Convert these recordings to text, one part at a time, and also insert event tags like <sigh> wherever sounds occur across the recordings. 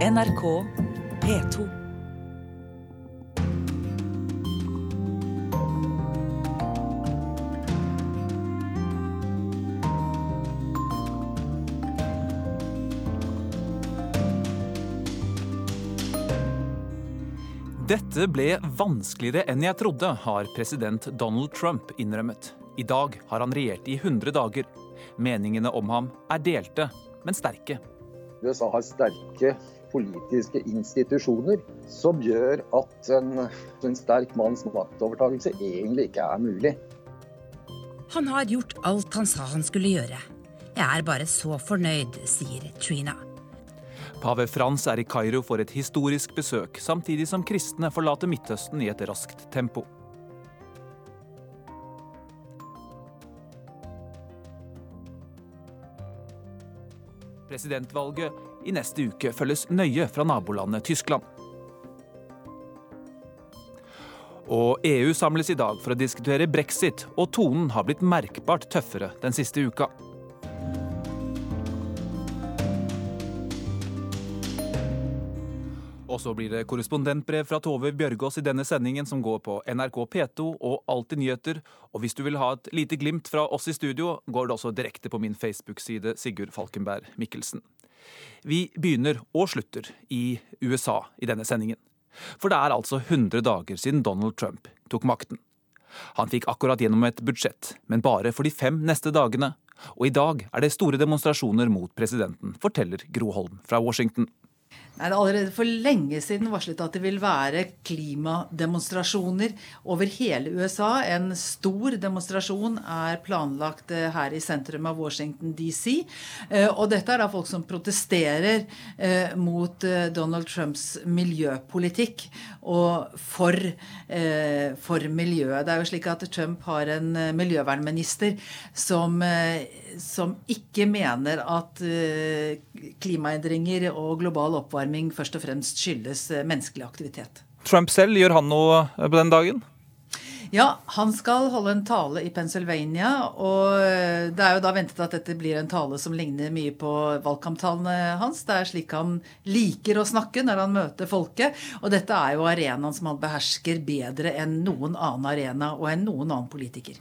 NRK P2. Dette ble vanskeligere enn jeg trodde, har president Donald Trump innrømmet. I dag har han regjert i 100 dager. Meningene om ham er delte, men sterke. USA har sterke politiske institusjoner som gjør at en, en sterk manns maktovertakelse egentlig ikke er mulig. Han har gjort alt han sa han skulle gjøre. Jeg er bare så fornøyd, sier Trina. Pave Frans er i Kairo for et historisk besøk, samtidig som kristne forlater Midtøsten i et raskt tempo. Presidentvalget i neste uke følges nøye fra nabolandet Tyskland. Og EU samles i dag for å diskutere brexit, og tonen har blitt merkbart tøffere den siste uka. Og så blir det korrespondentbrev fra Tove Bjørgaas i denne sendingen, som går på NRK P2 og Alltid nyheter. Og hvis du vil ha et lite glimt fra oss i studio, går det også direkte på min Facebook-side Sigurd Falkenberg Mikkelsen. Vi begynner og slutter i USA i denne sendingen. For det er altså 100 dager siden Donald Trump tok makten. Han fikk akkurat gjennom et budsjett, men bare for de fem neste dagene. Og i dag er det store demonstrasjoner mot presidenten, forteller Gro Holm fra Washington. Det er allerede for lenge siden varslet at det vil være klimademonstrasjoner over hele USA. En stor demonstrasjon er planlagt eh, her i sentrum av Washington DC. Eh, og dette er da folk som protesterer eh, mot Donald Trumps miljøpolitikk og for, for miljøet. Det er jo slik at Trump har en miljøvernminister som, som ikke mener at klimaendringer og global oppvarming først og fremst skyldes eh, menneskelig aktivitet. Trump selv, gjør han noe på den dagen? Ja, han skal holde en tale i Pennsylvania. Og eh, det er jo da ventet at dette blir en tale som ligner mye på valgkamptalene hans. Det er slik han liker å snakke når han møter folket. Og dette er jo arenaen som han behersker bedre enn noen annen arena og enn noen annen politiker.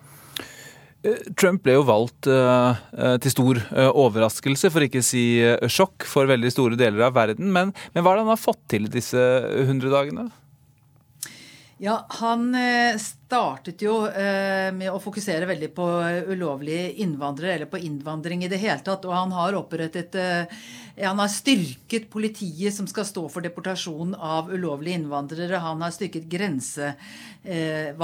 Eh, Trump ble jo valgt uh, til stor overraskelse, for ikke å si sjokk, for veldig store deler av verden. Men, men, hva er det han har fått til disse 100 dagene? Ja, Han startet jo med å fokusere veldig på ulovlige innvandrere, eller på innvandring i det hele tatt. Og han har opprettet Han har styrket politiet som skal stå for deportasjon av ulovlige innvandrere. Han har styrket grense eh,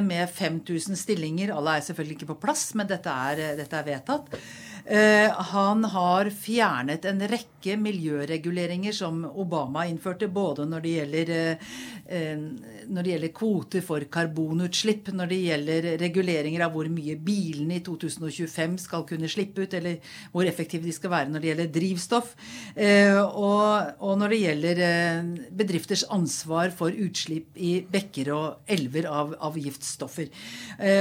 med 5000 stillinger. Alle er selvfølgelig ikke på plass, men dette er, dette er vedtatt. Eh, han har fjernet en rekke miljøreguleringer som Obama innførte, både når det gjelder, eh, når det gjelder kvoter for karbonutslipp, når det gjelder reguleringer av hvor mye bilene i 2025 skal kunne slippe ut, eller hvor effektive de skal være når det gjelder drivstoff, eh, og, når det gjelder bedrifters ansvar for utslipp i bekker og elver av, av giftstoffer.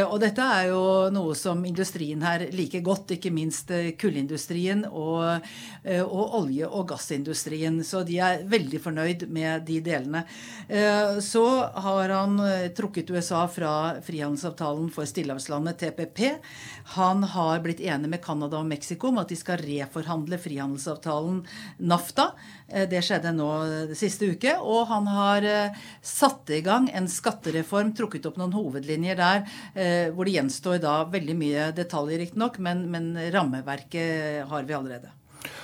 Og dette er jo noe som industrien her liker godt, ikke minst kullindustrien og, eh, og, olje- og gassindustrien. Så de er veldig fornøyd med de delene. Eh, så har han eh, trukket USA fra frihandelsavtalen for Stillehavslandet, TPP. Han har blitt enig med Canada og Mexico om at de skal reforhandle frihandelsavtalen NAFTA. Det skjedde nå siste uke. Og han har satt i gang en skattereform, trukket opp noen hovedlinjer der, hvor det gjenstår da veldig mye detaljer, riktignok, men, men rammeverket har vi allerede.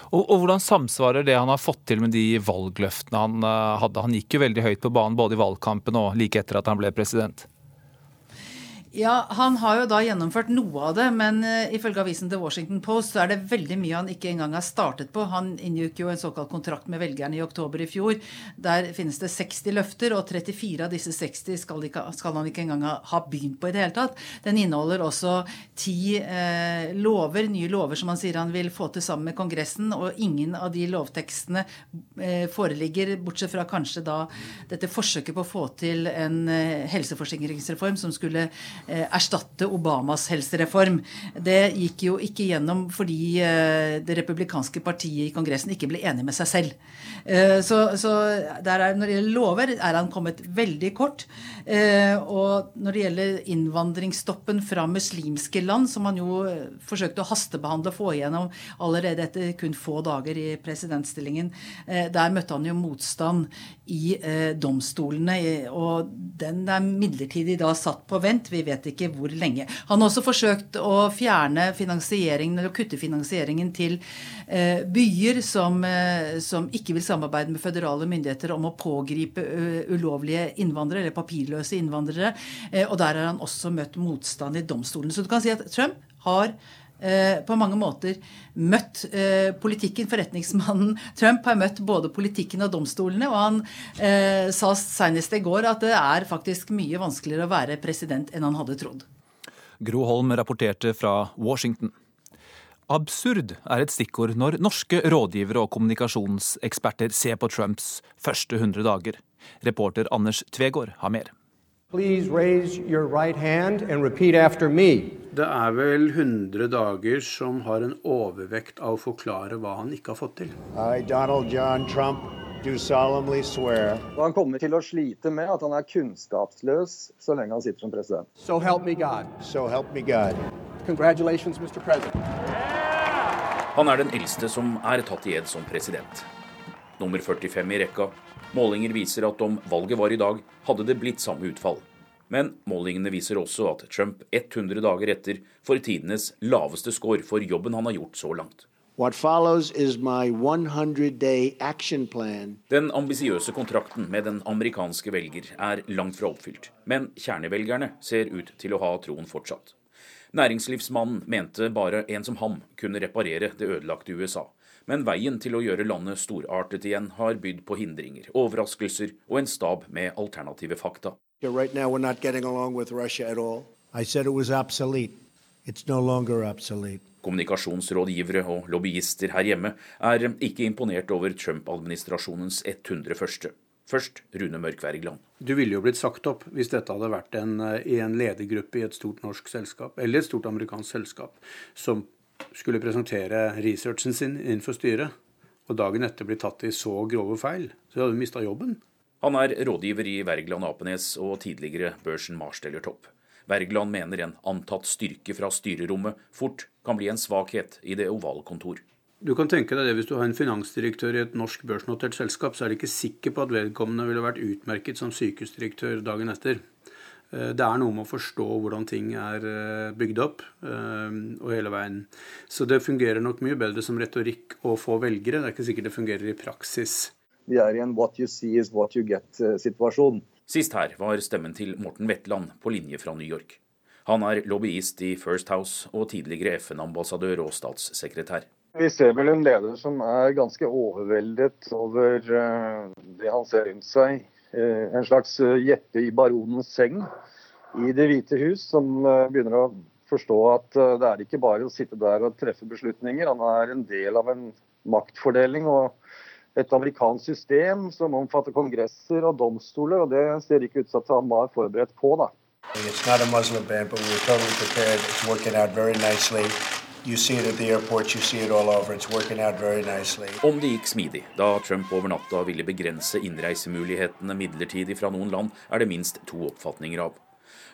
Og, og, Hvordan samsvarer det han har fått til med de valgløftene han uh, hadde? Han gikk jo veldig høyt på banen både i valgkampen og like etter at han ble president. Ja, Han har jo da gjennomført noe av det, men uh, ifølge avisen The Washington Post så er det veldig mye han ikke engang har startet på. Han inngikk jo en såkalt kontrakt med velgerne i oktober i fjor. Der finnes det 60 løfter, og 34 av disse 60 skal, ikke, skal han ikke engang ha, begynt på i det hele tatt. Den inneholder også ti uh, lover, nye lover som han sier han vil få til sammen med Kongressen, og ingen av de lovtekstene uh, foreligger, bortsett fra kanskje da dette forsøket på å få til en helseforsikringsreform som skulle eh, erstatte Obamas helsereform. Det gikk jo ikke gjennom fordi det republikanske partiet i Kongressen ikke ble enig med seg selv. Så, så er, når det gjelder lover, er han kommet veldig kort. Og når det gjelder innvandringsstoppen fra muslimske land, som han jo forsøkte å hastebehandle og få igjennom allerede etter kun få dager i presidentstillingen, der møtte han jo motstand i domstolene. Og den er midlertidig da satt på vent. Vi vet ikke hvor lenge. Han har også forsøkt å fjerne finansieringen, eller kutte finansieringen til eh, byer som, eh, som, ikke vil samarbeide med føderale myndigheter om å pågripe ulovlige innvandrere, eller papirløse innvandrere. Eh, og der har han også møtt motstand i domstolen. Så du kan si at Trump har Eh, på mange måter møtt eh, politikken. Forretningsmannen Trump har møtt både politikken og domstolene. Og han eh, sa senest i går at det er faktisk mye vanskeligere å være president enn han hadde trodd. Gro Holm rapporterte fra Washington. Absurd er et stikkord når norske rådgivere og kommunikasjonseksperter ser på Trumps første 100 dager. Reporter Anders Tvegård har mer. Please raise your right hand and repeat after me. Det er vel 100 dager som har en overvekt av å forklare hva han ikke har fått til. I, Donald John Trump, do solemnly swear. Han kommer til å slite med at han er kunnskapsløs så lenge han sitter som president. So help me God. So help me God. Congratulations, Mr. President. Han er den eldste som er tatt i ed som president. Nummer 45 i rekka Målinger viser at om valget var i dag, hadde det blitt samme utfall. Men målingene viser også at Trump 100 dager etter får tidenes laveste score for jobben han har gjort så langt. Den ambisiøse kontrakten med den amerikanske velger er langt fra oppfylt, men kjernevelgerne ser ut til å ha troen fortsatt. Næringslivsmannen mente bare en som ham kunne reparere det ødelagte USA. Men veien til å gjøre landet storartet igjen har bydd på hindringer, overraskelser og en stab med alternative fakta. Right no Kommunikasjonsrådgivere og lobbyister her hjemme er ikke imponert over Trump-administrasjonens 101. Først Rune Mørkvergland. Du ville jo blitt sagt opp hvis dette hadde vært en, i en ledergruppe i et stort norsk selskap, eller et stort amerikansk selskap, som skulle presentere researchen sin innenfor styret, og dagen etter blir tatt i så grove feil, så hadde hun mista jobben. Han er rådgiver i Wergeland Apenes og tidligere børsen Marsteller Topp. Wergeland mener en antatt styrke fra styrerommet fort kan bli en svakhet i det ovale kontor. Du kan tenke deg det Hvis du har en finansdirektør i et norsk børsnotert selskap, så er du ikke sikker på at vedkommende ville vært utmerket som sykehusdirektør dagen etter. Eh, det er noe med å forstå hvordan ting er eh, bygd opp, eh, og hele veien. Så det fungerer nok mye bedre som retorikk å få velgere. Det er ikke sikkert det fungerer i praksis. Vi er i en what you see is what you get-situasjon. Sist her var stemmen til Morten Wetland på linje fra New York. Han er lobbyist i First House og tidligere FN-ambassadør og statssekretær. Vi ser vel en leder som er ganske overveldet over det han ser rundt seg en slags gjette i baronens seng i Det hvite hus, som eh, begynner å forstå at det er ikke bare å sitte der og treffe beslutninger. Han er en del av en maktfordeling og et amerikansk system som omfatter kongresser og domstoler, og det ser ikke ut til at han var forberedt på. da. It's not a Muslim band, but we were totally prepared. It's working out very nicely. Om det gikk smidig da Trump over natta ville begrense innreisemulighetene midlertidig fra noen land, er det minst to oppfatninger av.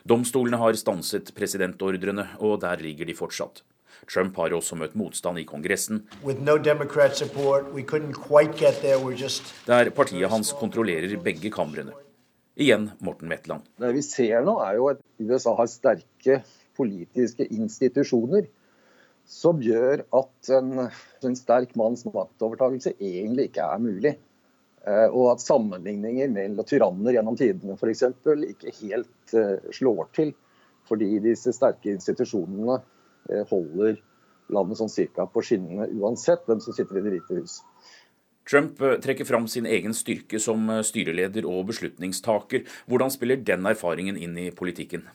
Domstolene har stanset presidentordrene, og der ligger de fortsatt. Trump har også møtt motstand i Kongressen, no just... der partiet hans kontrollerer begge kamrene. Igjen Morten Wetland. Det vi ser nå, er jo at USA har sterke politiske institusjoner som gjør at en, en sterk manns maktovertakelse egentlig ikke er mulig. Eh, og at sammenligninger mellom tyranner gjennom tidene f.eks. ikke helt uh, slår til. Fordi disse sterke institusjonene uh, holder landet sånn cirka på skinnene uansett hvem som sitter i Det hvite hus. Trump trekker fram sin egen styrke som styreleder og beslutningstaker. Hvordan spiller den erfaringen inn i politikken?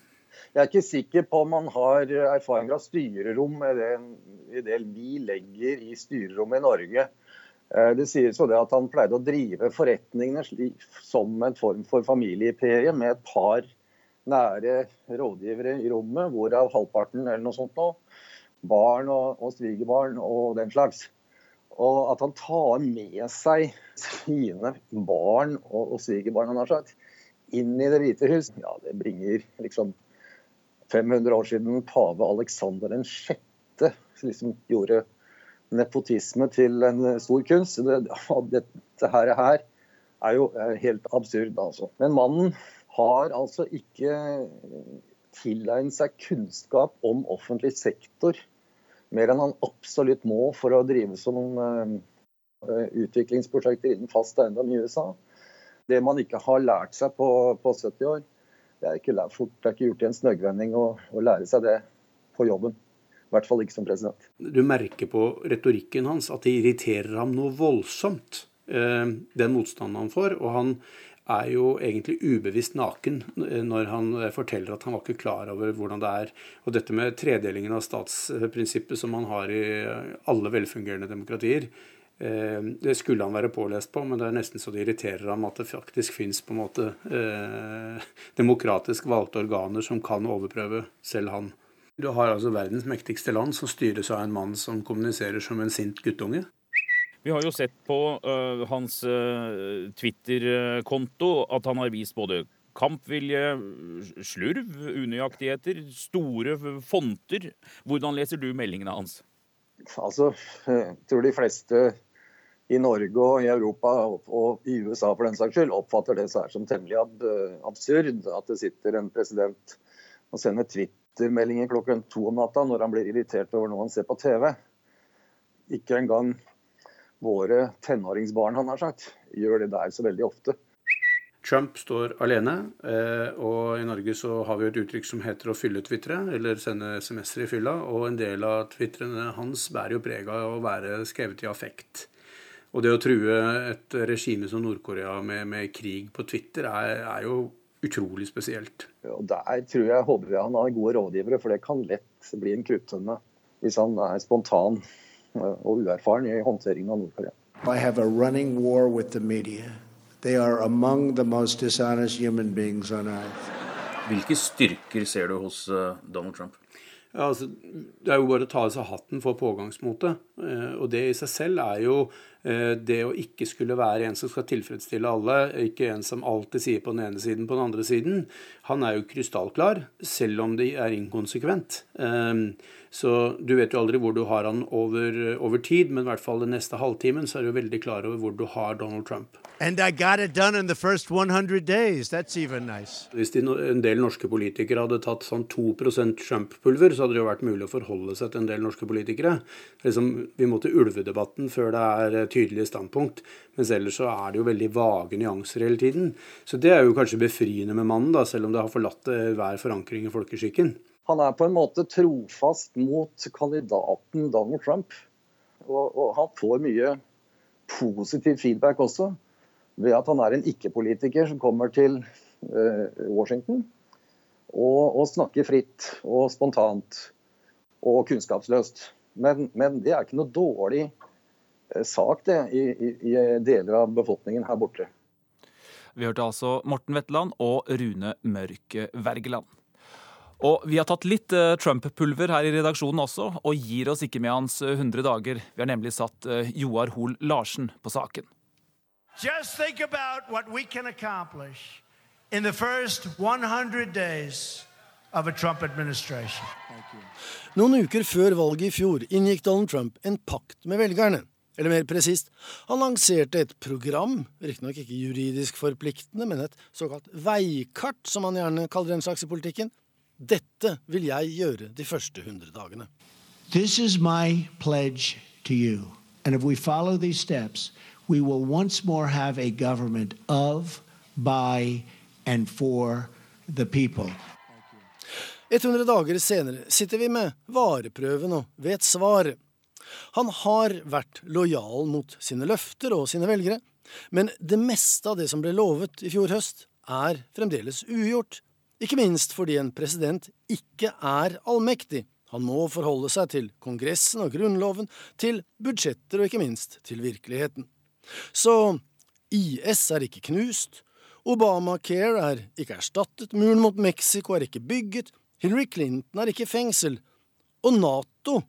Jeg er ikke sikker på om man har erfaring fra styrerom med det, i det vi legger i styrerommet i Norge. Eh, det sies jo det at han pleide å drive forretningene som en form for familieperie med et par nære rådgivere i rommet, hvorav halvparten eller noe sånt nå, barn og, og svigerbarn og den slags. Og at han tar med seg sine barn og, og svigerbarn inn i Det hvite hus, ja, det bringer liksom 500 år siden pave Alexander 6. Liksom gjorde nepotisme til en stor kunst. Det, dette her, her er jo helt absurd, altså. Men mannen har altså ikke tilegnet seg kunnskap om offentlig sektor mer enn han absolutt må for å drive som uh, utviklingsprosjekter innen fast eiendom i USA. Det man ikke har lært seg på, på 70 år, det er ikke fort. Det er ikke gjort i en snøggvending å, å lære seg det på jobben. I hvert fall ikke som president. Du merker på retorikken hans at det irriterer ham noe voldsomt, uh, den motstanden han får. og han er jo egentlig ubevisst naken når han forteller at han var ikke klar over hvordan det er. Og dette med tredelingen av statsprinsippet som man har i alle velfungerende demokratier, eh, det skulle han være pålest på, men det er nesten så det irriterer ham at det faktisk fins på en måte eh, demokratisk valgte organer som kan overprøve selv han. Du har altså verdens mektigste land som styres av en mann som kommuniserer som en sint guttunge. Vi har jo sett på uh, hans uh, Twitter-konto at han har vist både kampvilje, slurv, unøyaktigheter, store fonter. Hvordan leser du meldingene hans? Altså, jeg tror de fleste i Norge og i Europa og i USA for den saks skyld oppfatter det som temmelig ab absurd at det sitter en president og sender Twitter-meldinger klokken to om natta når han blir irritert over noe han ser på TV. Ikke engang våre tenåringsbarn, han har sagt, gjør det der så veldig ofte. Trump står alene, eh, og i Norge så har vi et uttrykk som heter å fylle Twitteret, eller sende semester i fylla. Og en del av twitrene hans bærer jo preg av å være skrevet i affekt. Og det å true et regime som Nord-Korea med, med, krig på Twitter er, er jo utrolig spesielt. Og Der tror jeg håper jeg han har gode rådgivere, for det kan lett bli en kruttønne hvis han er spontan og uerfaren i håndteringen av Nord-Korea. I have a running war with the media. They are among the most dishonest human beings on earth. Hvilke styrker ser du hos eh, Donald Trump? Altså, det er jo bare å ta av seg hatten for pågangsmotet. Eh, og det i seg selv er jo eh, det å ikke skulle være en som skal tilfredsstille alle, ikke en som alltid sier på den ene siden på den andre siden. Han er jo krystallklar, selv om det er inkonsekvent. Så du vet jo aldri hvor du har han over, over tid, men i hvert fall den neste halvtimen så er du veldig klar over hvor du har Donald Trump. And I got it done in the first 100 days. That's even nice. Hvis de, en del norske politikere hadde tatt sånn 2 Trump-pulver, så hadde det jo vært mulig å forholde seg til en del norske politikere. Liksom, vi må til ulvedebatten før det er eh, tydelige standpunkt. Mens ellers så er det jo veldig vage nyanser hele tiden. Så det er jo kanskje befriende med mannen, da, selv om det har forlatt hver eh, forankring i folkeskikken. Han er på en måte trofast mot kandidaten Donald Trump. Og, og han får mye positiv feedback også, ved at han er en ikke-politiker som kommer til uh, Washington og, og, snakke fritt og spontant og kunnskapsløst. Men, men det er ikke noe dårlig uh, sak det, i, i, i deler av befolkningen her borte. Vi hørte altså Morten Wetland og Rune Mørk Wergeland. Og vi har tatt litt uh, Trump-pulver her i redaksjonen også, og gir oss ikke med hans 100 dager. Vi har nemlig satt Joar Hoel Larsen på saken. Just think about what we can accomplish in the first 100 days of a Trump administration. Noen uker før valget i fjor inngikk Donald Trump en pakt med velgerne. Eller mer presist, han lanserte et program, riktignok ikke juridisk forpliktende, men et såkalt veikart, som han gjerne kaller den slags i politikken, dette vil jeg gjøre de første hundre dagene. This is my pledge to you. And if we follow these steps, we will once more have a government of, by and for the people. 100 dager senere sitter vi med vareprøven og vet svaret. Han har vært lojal mot sine løfter og sine velgere, men det meste av det som ble lovet i fjor høst, er fremdeles ugjort ikke minst fordi en president ikke er allmektig. Han må forholde seg til Kongressen og Grunnloven, til budsjetter og ikke minst til virkeligheten. Så IS er ikke knust, Obamacare er ikke erstattet, muren mot Mexico er ikke bygget, Hillary Clinton er ikke i fengsel, og Nato,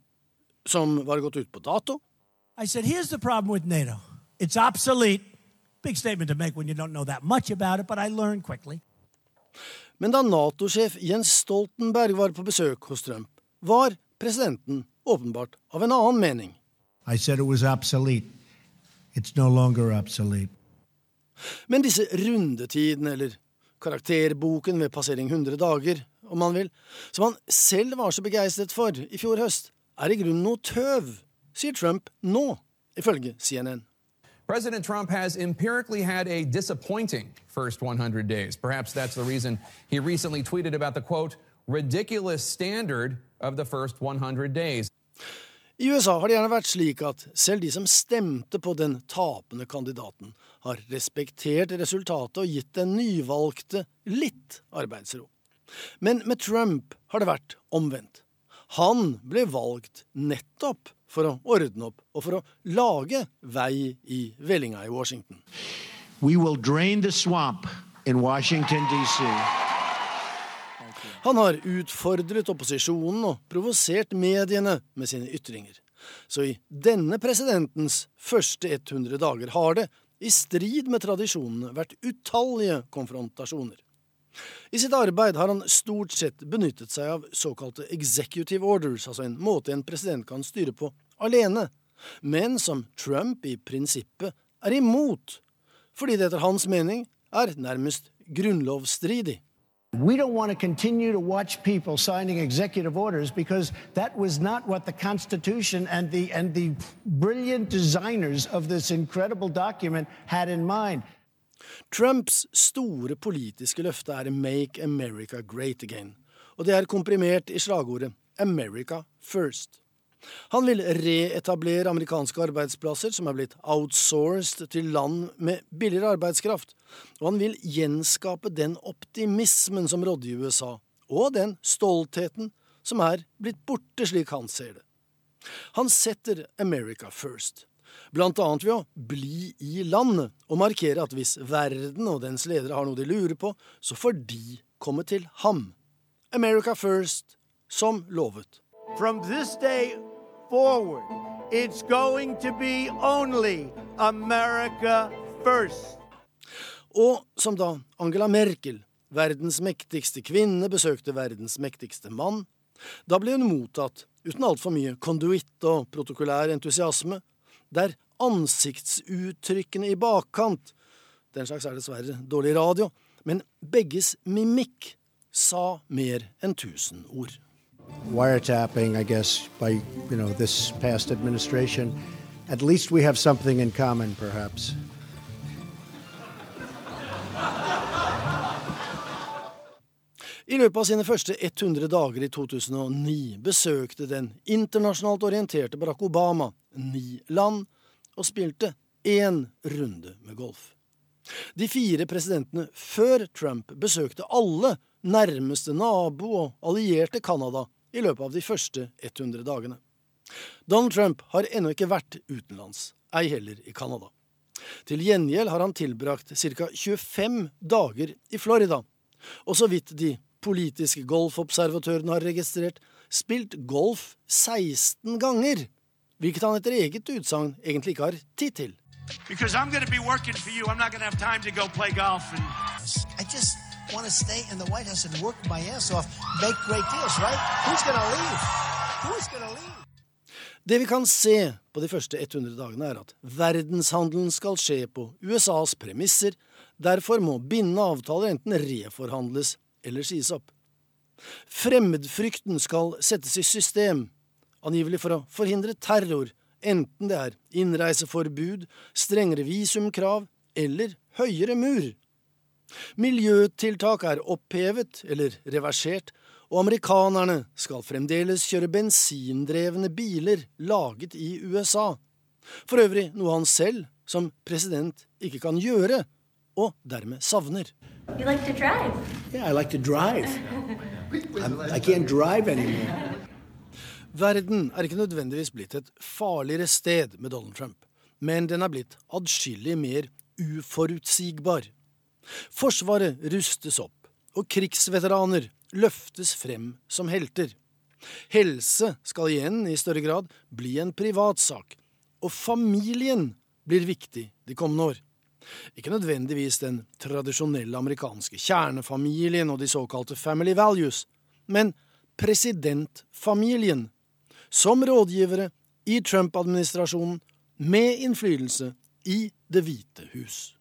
som var gått ut på dato I said, here's the problem with NATO. It's obsolete. Big statement to make when you don't know that much about it, but I learned quickly. Men da Nato-sjef Jens Stoltenberg var på besøk hos Trump, var presidenten åpenbart av en annen mening. I said it was obsolete. It's no longer obsolete. Men disse rundetidene, eller karakterboken ved passering 100 dager, om man vil, som han selv var så begeistret for i fjor høst, er i grunnen noe tøv, sier Trump nå, ifølge CNN. President Trump has empirically had a disappointing first 100 days. Perhaps that's the reason he recently tweeted about the quote, ridiculous standard of the first 100 days. I USA har det gjerne vært slik at selv de som stemte på den tapende kandidaten, har respektert resultatet og gitt den nyvalgte litt arbeidsro. Men med Trump har det vært omvendt. Han ble valgt nettopp for å ordne opp og for å lage vei i vellinga i Washington. We will drain the swamp in Washington, D.C. Han har utfordret opposisjonen og provosert mediene med sine ytringer. Så i denne presidentens første 100 dager har det, i strid med tradisjonene, vært utallige konfrontasjoner. I sitt arbeid har han stort sett benyttet seg av såkalte executive orders, altså en måte en president kan styre på alene, men som Trump i prinsippet er imot, fordi det etter hans mening er nærmest grunnlovsstridig. We don't want to continue to watch people signing executive orders because that was not what the Constitution and the, and the brilliant designers of this incredible document had in mind. Trumps store politiske løfte er 'Make America Great Again', og det er komprimert i slagordet 'America First'. Han vil reetablere amerikanske arbeidsplasser som er blitt outsourced til land med billigere arbeidskraft, og han vil gjenskape den optimismen som rådde i USA, og den stoltheten som er blitt borte, slik han ser det. Han setter America first, blant annet ved å bli i landet og markere at hvis verden og dens ledere har noe de lurer på, så får de komme til ham. America first, som lovet. From this day forward, it's going to be only America first. Og som da Angela Merkel, verdens mektigste kvinne, besøkte verdens mektigste mann, da ble hun mottatt uten altfor mye konduitt og protokollær entusiasme, der ansiktsuttrykkene i bakkant Den slags er dessverre dårlig radio, men begges mimikk sa mer enn tusen ord. Wiretapping, I guess, by you know this past administration. At least we have something in common, perhaps. I løpet av sine første 100 dager i 2009 besøkte den internasjonalt orienterte Barack Obama ni land og spilte én runde med golf. De fire presidentene før Trump besøkte alle nærmeste nabo og allierte Canada i løpet av de første 100 dagene. Donald Trump har ennå ikke vært utenlands, ei heller i Canada. Til gjengjeld har han tilbrakt ca. 25 dager i Florida, og så vidt de politiske golfobservatørene har registrert, spilt golf 16 ganger, hvilket han etter eget utsagn egentlig ikke har tid til. Because I'm going to be working for you. I'm not going to have time to go play golf. And I just want to stay in the White House and work my ass off, make great deals, right? Who's going to leave? Who's going to leave? Det vi kan se på de første 100 dagene, er at verdenshandelen skal skje på USAs premisser. Derfor må bindende avtaler enten reforhandles eller sies opp. Fremmedfrykten skal settes i system, angivelig for å forhindre terror, enten det er innreiseforbud, strengere visumkrav eller høyere mur. Miljøtiltak er opphevet eller reversert, og amerikanerne skal fremdeles kjøre bensindrevne biler laget i USA. For øvrig noe han selv, som president, ikke kan gjøre, og dermed savner. You like to drive? Yeah, I like to drive. I'm, I can't drive anymore. Verden er ikke nødvendigvis blitt et farligere sted med Donald Trump, men den er blitt adskillig mer uforutsigbar. Forsvaret rustes opp, og krigsveteraner løftes frem som helter. Helse skal igjen i større grad bli en privatsak, og familien blir viktig de kommende år. Ikke nødvendigvis den tradisjonelle amerikanske kjernefamilien og de såkalte family values, men presidentfamilien, som rådgivere i Trump-administrasjonen med innflytelse i Det hvite hus.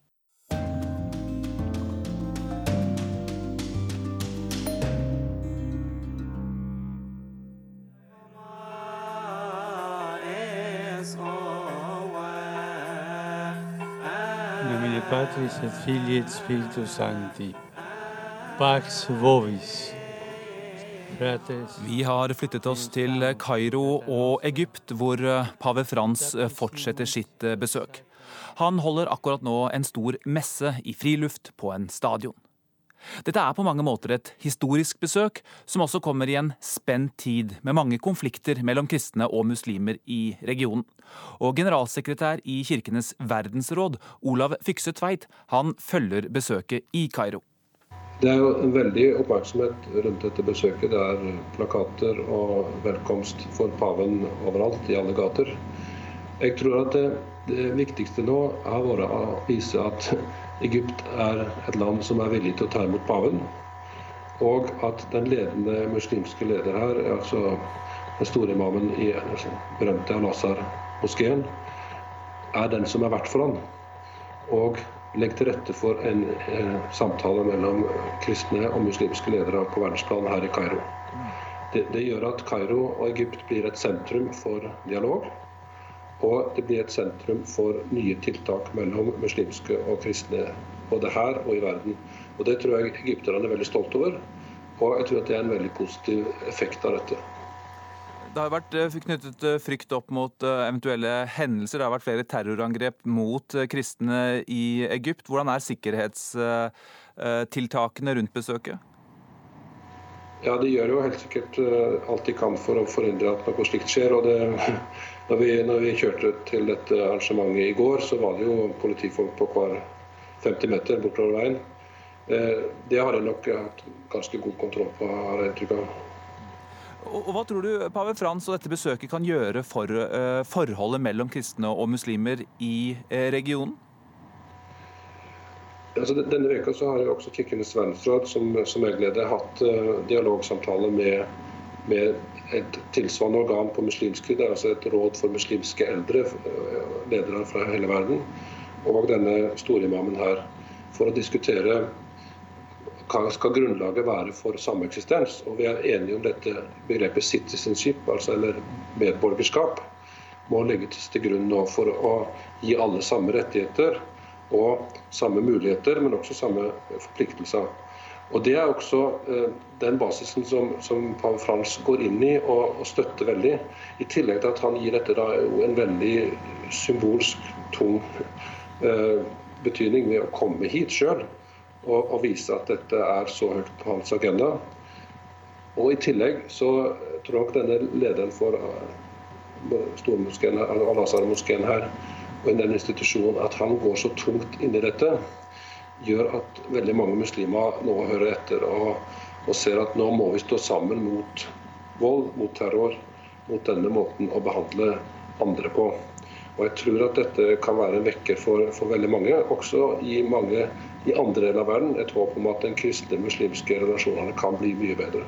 Patris et Filii et Spiritus Sancti. Pax Vovis. Vi har flyttet oss til Kairo og Egypt, hvor eh, pave Frans eh, fortsetter sitt eh, besøk. Han holder akkurat nå en stor messe i friluft på en stadion. Dette er på mange måter et historisk besøk, som også kommer i en spent tid med mange konflikter mellom kristne og muslimer i regionen. Og generalsekretær i Kirkenes verdensråd, Olav Fykse Tveit, han følger besøket i Kairo. Det er jo en veldig oppmerksomhet rundt dette besøket. Det er plakater og velkomst for paven overalt, i alle gater. Jeg tror at det, det viktigste nå har vært å vise at Egypt er et land som er villig til å ta imot paven. Og at den ledende muslimske leder her, altså den store imamen i den berømte Al-Azhar-moskeen, er den som er verdt for han. Og legger til rette for en eh, samtale mellom kristne og muslimske ledere på verdensplan her i Kairo. Det, det gjør at Kairo og Egypt blir et sentrum for dialog. Og det blir et sentrum for nye tiltak mellom muslimske og kristne, både her og i verden. Og Det tror jeg egypterne er veldig stolte over. Og jeg tror at det er en veldig positiv effekt av dette. Det har vært eh, knyttet eh, frykt opp mot eh, eventuelle hendelser. Det har vært flere terrorangrep mot kristne i Egypt. Hvordan er sikkerhetstiltakene rundt besøket? Ja, De gjør jo helt sikkert alt de kan for å forhindre at noe slikt skjer. og det når vi, når vi, kjørte til dette arrangementet i går, så var det jo politifolk på hver 50 meter bortover veien. Eh, det har jeg nok hatt ganske god kontroll på, har jeg inntrykk av. Og Hva tror du pave Frans og dette besøket kan gjøre for uh, forholdet mellom kristne og muslimer i uh, regionen? Altså, denne veka så har jeg også Kirkenes verdensråd som, som jeg leder, hatt dialogsamtaler med, med et tilsvarende organ på muslimsk er altså et råd for muslimske eldre, eh, ledere fra hele verden, og denne storimamen her, for å diskutere hva skal grunnlaget være for sameksistens. Og vi er enige om dette begrepet citizenship, altså eller medborgerskap, må legges til grunn nå for å gi alle samme rettigheter og samme muligheter, men også samme forpliktelser. Og Det er også eh, den basisen som, som pave Frans går inn i og, og, støtter veldig. I tillegg til at han gir dette en veldig symbolsk tung eh, betydning ved å komme hit sjøl og, og, vise at dette er så høyt på hans agenda. Og I tillegg så tror jeg denne lederen for eh, Al-Azhar-moskeen her, og i den institusjonen, at han går så tungt inn i dette gjør at veldig mange muslimer nå hører etter og, og, ser at nå må vi stå sammen mot vold, mot terror, mot denne måten å behandle andre på. Og Jeg tror at dette kan være en vekker for, for veldig mange, også i mange i andre deler av verden. Et håp om at den kristne muslimske relasjonene kan bli mye bedre.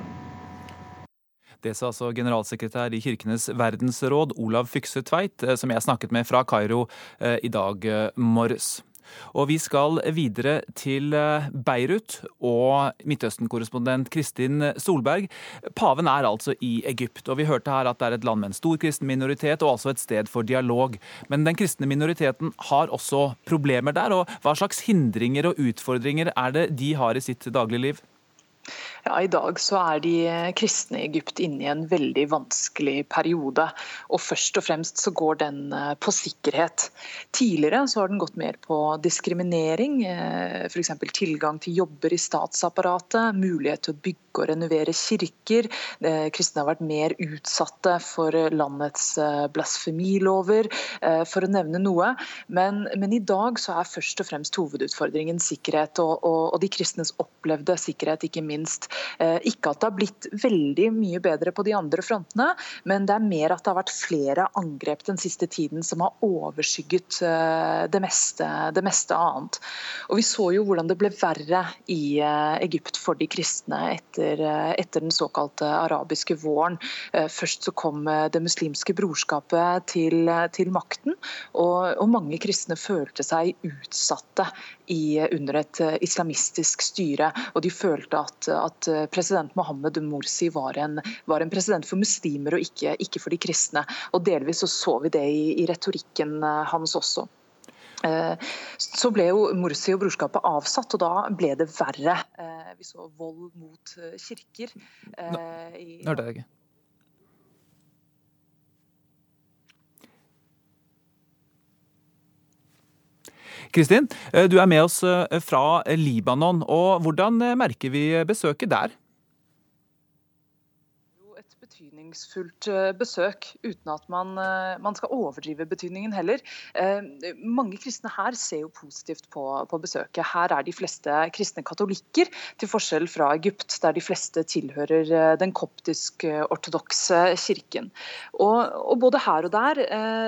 Det sa altså generalsekretær i Kirkenes verdensråd, Olav Fykse Tveit, eh, som jeg snakket med fra Kairo eh, i dag eh, morges. Og vi skal videre til eh, Beirut og Midtøsten-korrespondent Kristin Solberg. Paven er altså i Egypt, og vi hørte her at det er et land med en stor kristen minoritet, og altså et sted for dialog. Men den kristne minoriteten har også problemer der, og hva slags hindringer og utfordringer er det de har i sitt dagligliv? Ja, I dag så er de kristne i Egypt inne i en veldig vanskelig periode. Og først og fremst så går den eh, på sikkerhet. Tidligere så har den gått mer på diskriminering, eh, f.eks. tilgang til jobber i statsapparatet, mulighet til å bygge og renovere kirker. Eh, kristne har vært mer utsatte for landets blasfemilover, for å nevne noe. Men, men i dag så er først og fremst hovedutfordringen sikkerhet, og, og, og de kristnes opplevde sikkerhet, ikke minst. Eh, ikke at det har blitt veldig mye bedre på de andre frontene, men det er mer at det har vært flere angrep den siste tiden som har overskygget eh, det meste, det meste annet. Og Vi så jo hvordan det ble verre i eh, Egypt for de kristne etter, etter den såkalte arabiske våren. Først så kom det muslimske brorskapet til, til makten, og, og mange kristne følte seg utsatte i, under et islamistisk styre. Og de følte at, at president Mohammed Morsi var en, var en, president for muslimer og ikke, ikke, for de kristne. Og Delvis så, så vi det i, i retorikken eh, hans også. Eh, så ble jo Morsi og brorskapet avsatt, og da ble det verre. Eh, vi så vold mot kirker. Nå, er det ikke. Kristin, du er med oss fra Libanon. og Hvordan merker vi besøket der? Betydningsfullt eh, besøk, uten at man, eh, man, skal overdrive betydningen heller. Eh, mange kristne her ser jo positivt på, på, besøket. Her er de fleste kristne katolikker, til forskjell fra Egypt, der de fleste tilhører den koptisk-ortodokse kirken. Og, og, både her og der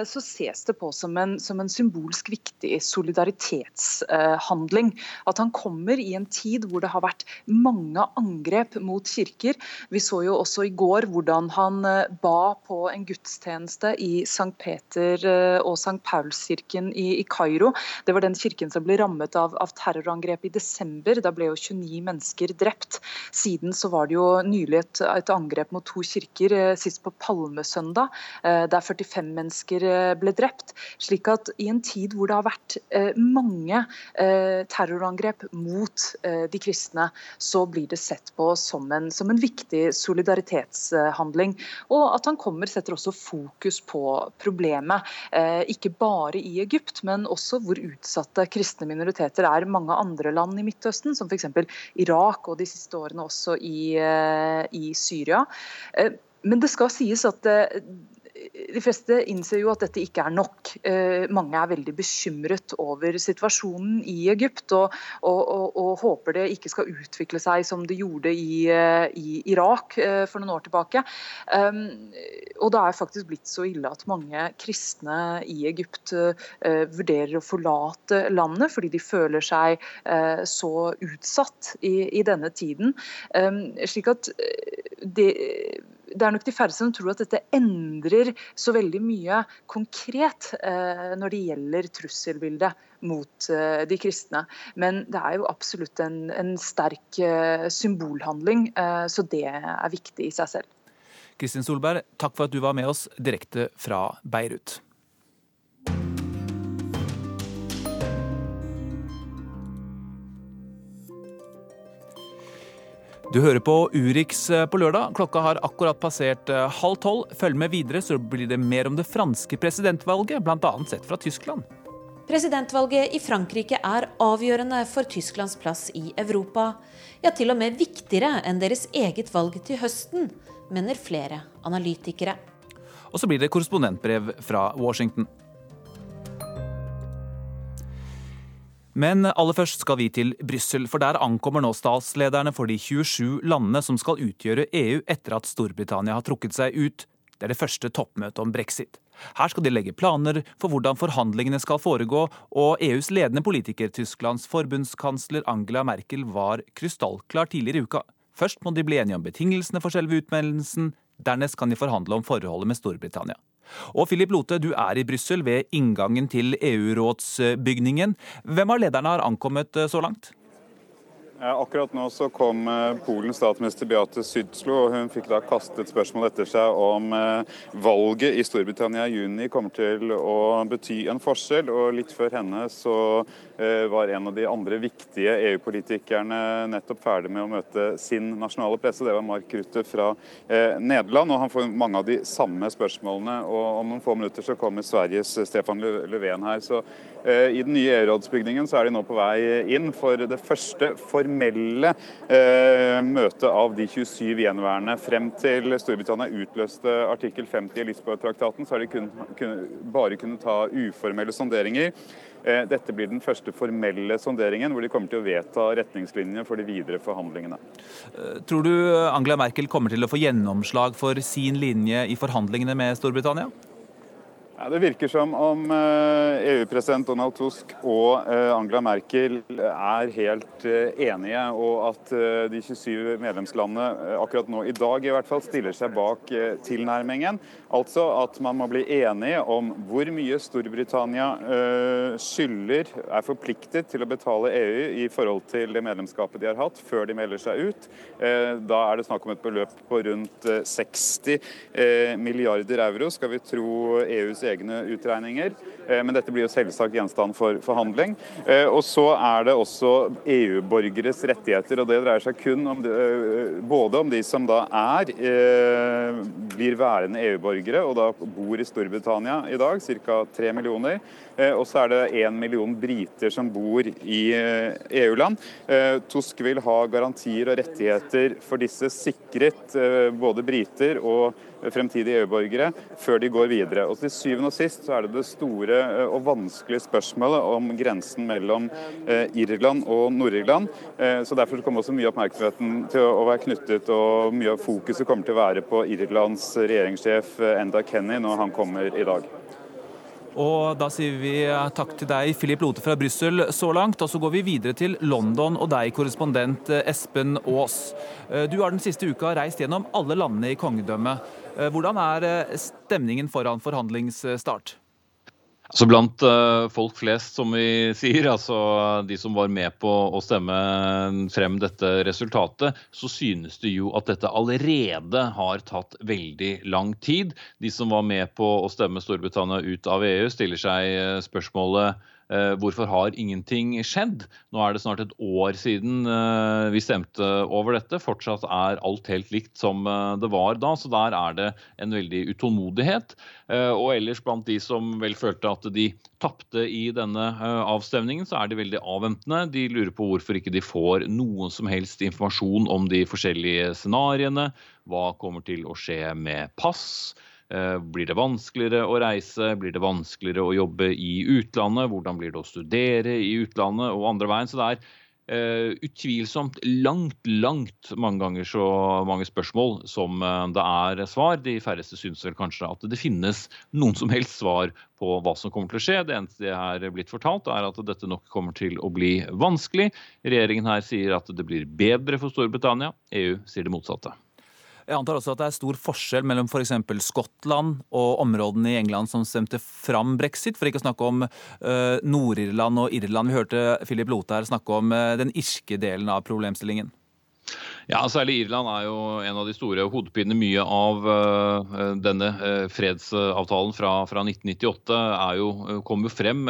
så ses det på som en, som en symbolsk viktig solidaritetshandling. At han kommer i en tid hvor det har vært mange angrep mot kirker. Vi så jo også i går hvordan han han eh, ba på en gudstjeneste i St. Peter eh, og St. Paulskirken i, i Kairo. Det var den kirken som ble rammet av, av terrorangrep i desember. Da ble jo 29 mennesker drept. Siden så var det jo nylig et, et angrep mot to kirker, eh, sist på Palmesøndag, der 45 mennesker ble drept. Slik at i en tid hvor det har vært mange terrorangrep mot de kristne, så blir det sett på som en, som en viktig solidaritetshandling. Og at han kommer, setter også fokus på problemet. Eh, ikke bare i Egypt, men også hvor utsatte kristne minoriteter er mange andre land i Midtøsten, som f.eks. Irak og de siste årene også i, eh, i Syria. Eh, men det skal sies at de fleste innser jo at dette ikke er nok. Eh, mange er veldig bekymret over situasjonen i Egypt, og, og, og, og håper det ikke skal utvikle seg som det gjorde i, eh, i Irak eh, for noen år tilbake. Um, og det er faktisk blitt så ille at mange kristne i Egypt vurderer å forlate landet fordi de føler seg så utsatt i, i denne tiden. Um, slik at det det er nok de færreste som tror at dette endrer så veldig mye konkret eh, når det gjelder trusselbildet mot eh, de kristne. Men det er jo absolutt en, en sterk eh, symbolhandling, så det er viktig i seg selv. Kristin Solberg, takk for at du var med oss direkte fra Beirut. Du hører på Urix eh, på lørdag. Klokka har akkurat passert eh, halv tolv. Følg med videre, så blir det mer om det franske presidentvalget, bl.a. sett fra Tyskland. Presidentvalget i Frankrike er avgjørende for Tysklands plass i Europa. Ja, til og med viktigere enn deres eget valg til høsten, mener flere analytikere. Og så blir det korrespondentbrev fra Washington. Men aller først skal vi til Brussel, for der ankommer nå statslederne for de 27 landene som skal utgjøre EU etter at Storbritannia har trukket seg ut. Det er det første toppmøtet om brexit. Her skal de legge planer for hvordan forhandlingene skal foregå, og EUs ledende politiker, Tysklands forbundskansler Angela Merkel, var krystallklar tidligere i uka. Først må de bli enige om betingelsene for selve utmeldelsen, dernest kan de forhandle om forholdet med Storbritannia. Og Philip Lote, du er i Brussel ved inngangen til EU-rådsbygningen. Hvem av lederne har ankommet eh, så langt? Akkurat nå så kom eh, Polens statsminister Beate Sydslo, og hun fikk da kastet spørsmål etter seg om eh, valget i Storbritannia i juni kommer til å bety en forskjell. Og litt før henne så var en av de andre viktige EU-politikerne nettopp ferdig med å møte sin nasjonale presse. Det var Mark Rutte fra eh, Nederland. og Han får mange av de samme spørsmålene. og Om noen få minutter så kommer Sveriges Stefan Löfven her. så i den nye EU-rådsbygningen så er de nå på vei inn for det første formelle møtet av de 27 gjenværende. Frem til Storbritannia utløste artikkel 50 i Lisboa-traktaten, så har de kun, kun, bare kunnet ta uformelle sonderinger. Eh, dette blir den første formelle sonderingen, hvor de kommer til å vedta retningslinjene for de videre forhandlingene. Eh, tror du Angela Merkel kommer til å få gjennomslag for sin linje i forhandlingene med Storbritannia? Ja, det virker som om EU-president eh, e Donald Tusk og eh, Angela Merkel er helt eh, enige, og at de 27 medlemslandene akkurat nå i dag i hvert fall stiller seg bak tilnærmingen. Altså at man må bli enige om hvor mye Storbritannia skylder, er forpliktet til å betale EU i forhold til det medlemskapet de har hatt før de melder seg ut. Da er det snakk om et beløp på rundt 60 milliarder euro, skal vi tro EUs egne utregninger. Eh, men dette blir jo selvsagt gjenstand for forhandling. Eh, og så er det også EU-borgeres rettigheter, og det dreier seg kun om det, eh, både om de som da er blir værende EU-borgere og da bor i Storbritannia i dag, ca. tre millioner. Og så er det én million briter som bor i EU-land. E Tusk vil ha garantier og rettigheter for disse sikret både briter og fremtidige EU-borgere før de går videre. Og Til syvende og sist så er det det store eh, og vanskelige spørsmålet om grensen mellom eh, Irland og Nord-Irland. Eh, så Derfor kommer også mye oppmerksomheten til å være knyttet, og mye av fokuset kommer til å være på Irlands regjeringssjef Enda Kenny når han kommer i dag. Og da sier vi takk til deg, Philip Lote fra Brussel, så langt. Og så går vi videre til London og deg, korrespondent Espen Aas. Du har den siste uka reist gjennom alle landene i kongedømmet. Eh, hvordan er eh, stemningen foran forhandlingsstart? Altså Blant uh, folk flest, som vi <laughs> sier, altså de som var med på å stemme frem dette resultatet, så synes det jo at dette allerede har tatt veldig lang tid. De som var med på å stemme Storbritannia ut av EU, stiller seg spørsmålet Eh, hvorfor har ingenting skjedd? Nå er det snart et år siden eh, vi stemte over dette. Fortsatt er alt helt likt som eh, det var da, så der er det en veldig utålmodighet. Og ellers blant de som vel følte at de tapte i denne avstemningen, så er de veldig avventende. De lurer på hvorfor ikke de får noen som helst informasjon om de forskjellige scenarioene. Hva kommer til å skje med pass? Eh, blir det vanskeligere å reise? Blir det vanskeligere å jobbe i utlandet? Hvordan blir det å studere i utlandet og andre veien? Så det er Uh, utvilsomt langt, langt mange ganger så mange spørsmål som uh, det er svar. De færreste syns vel kanskje at det finnes noen som helst svar på hva som kommer til å skje. Det eneste jeg er blitt fortalt, er at dette nok kommer til å bli vanskelig. Regjeringen her sier at det blir bedre for Storbritannia. EU sier det motsatte. Jeg antar også at det er stor forskjell mellom f.eks. For Skottland og områdene i England som stemte fram brexit, for ikke å snakke om uh, Nord-Irland og Irland. Vi hørte Philip Lothar snakke om uh, den irske delen av problemstillingen. Ja, særlig Irland er jo en av de store hodepinene. Mye av uh, denne uh, fredsavtalen fra, fra 1998 jo, uh, kom jo frem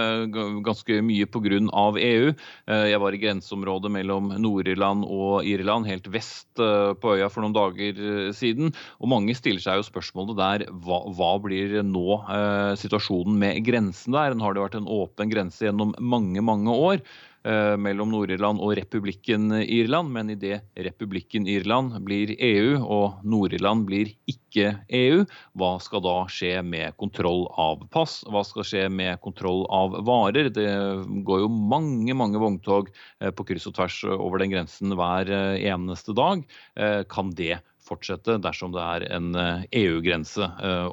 ganske mye pga. EU. jeg var i grenseområdet mellom Nord-Irland og Irland, helt vest på øya for noen dager siden. Og mange stiller seg jo spørsmålet der hva, hva blir nå situasjonen med grensen der? Nå har det vært en åpen grense gjennom mange, mange år. Eh, mellom Nord-Irland og republikken Irland, men idet republikken Irland blir EU og Nord-Irland blir ikke EU, hva skal da skje med kontroll av pass? Hva skal skje med kontroll av varer? Det går jo mange, mange vogntog eh, på kryss og tvers over den grensen hver eh, eneste dag. Kan det fortsette dersom det er en EU-grense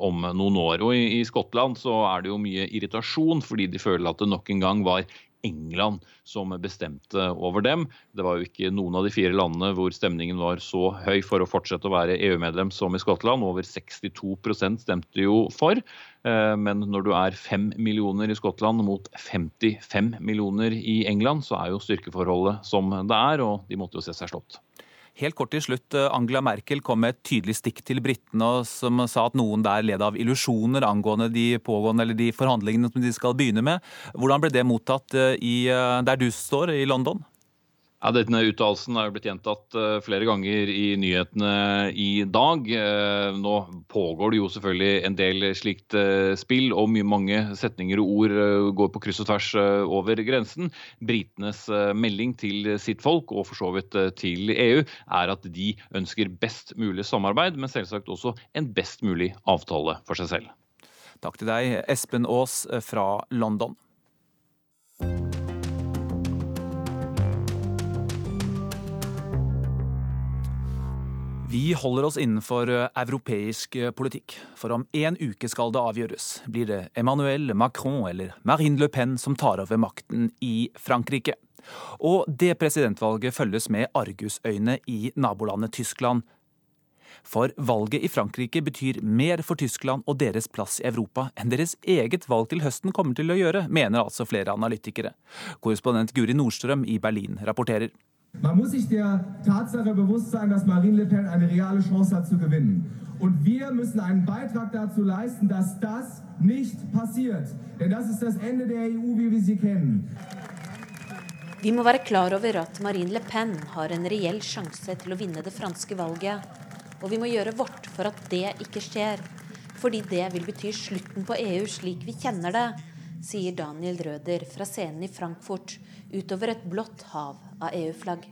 om noen år. Og i, Skottland så er det jo mye irritasjon fordi de føler at det nok en gang var England som bestemte over dem. Det var jo ikke noen av de fire landene hvor stemningen var så høy for å fortsette å være EU-medlem som i Skottland. Over 62% stemte jo for. Eh, men når du er fem millioner i Skottland mot 55 millioner i England, så er jo styrkeforholdet som det er, og de måtte jo se seg slått. Helt kort til slutt, eh, Angela Merkel kom med et tydelig stikk til britene som sa at noen der led av illusjoner angående de pågående eller de forhandlingene som de skal begynne med. Hvordan ble det mottatt eh, i, der du står, i London? Ja, Denne uttalelsen er jo blitt gjentatt eh, flere ganger i nyhetene i dag. Eh, nå pågår det jo selvfølgelig en del slikt eh, spill, og mye mange setninger og ord går på kryss og tvers over grensen. Britenes melding til sitt folk, og for så vidt til EU, er at de ønsker best mulig samarbeid, men selvsagt også en best mulig avtale for seg selv. Takk til deg, Espen Aas fra London. Vi holder oss innenfor eh, europeisk eh, politikk, for om én uke skal det avgjøres. Blir det Emmanuel Macron eller Marine Le Pen som tar over makten i Frankrike? Og det presidentvalget følges med argusøyne i nabolandet Tyskland. For valget i Frankrike betyr mer for Tyskland og deres plass i Europa enn deres eget valg til høsten kommer til å gjøre, mener altså flere analytikere. Korrespondent Guri Nordstrøm i Berlin rapporterer. Man muss sich der Tatsache bewusst sein, dass Marine Le Pen eine reale Chance hat zu gewinnen. Und wir müssen einen Beitrag dazu leisten, dass das nicht passiert. Denn das ist das Ende der EU, wie wir sie kennen. Vi må være klar over at Marine Le Pen har en reell sjanse til å vinne det franske valget. Og vi må gjøre vårt for at det ikke skjer. Fordi det vil bety slutten på EU slik vi kjenner det, sier Daniel Røder fra scenen i Frankfurt utover et blått hav av EU-flagg.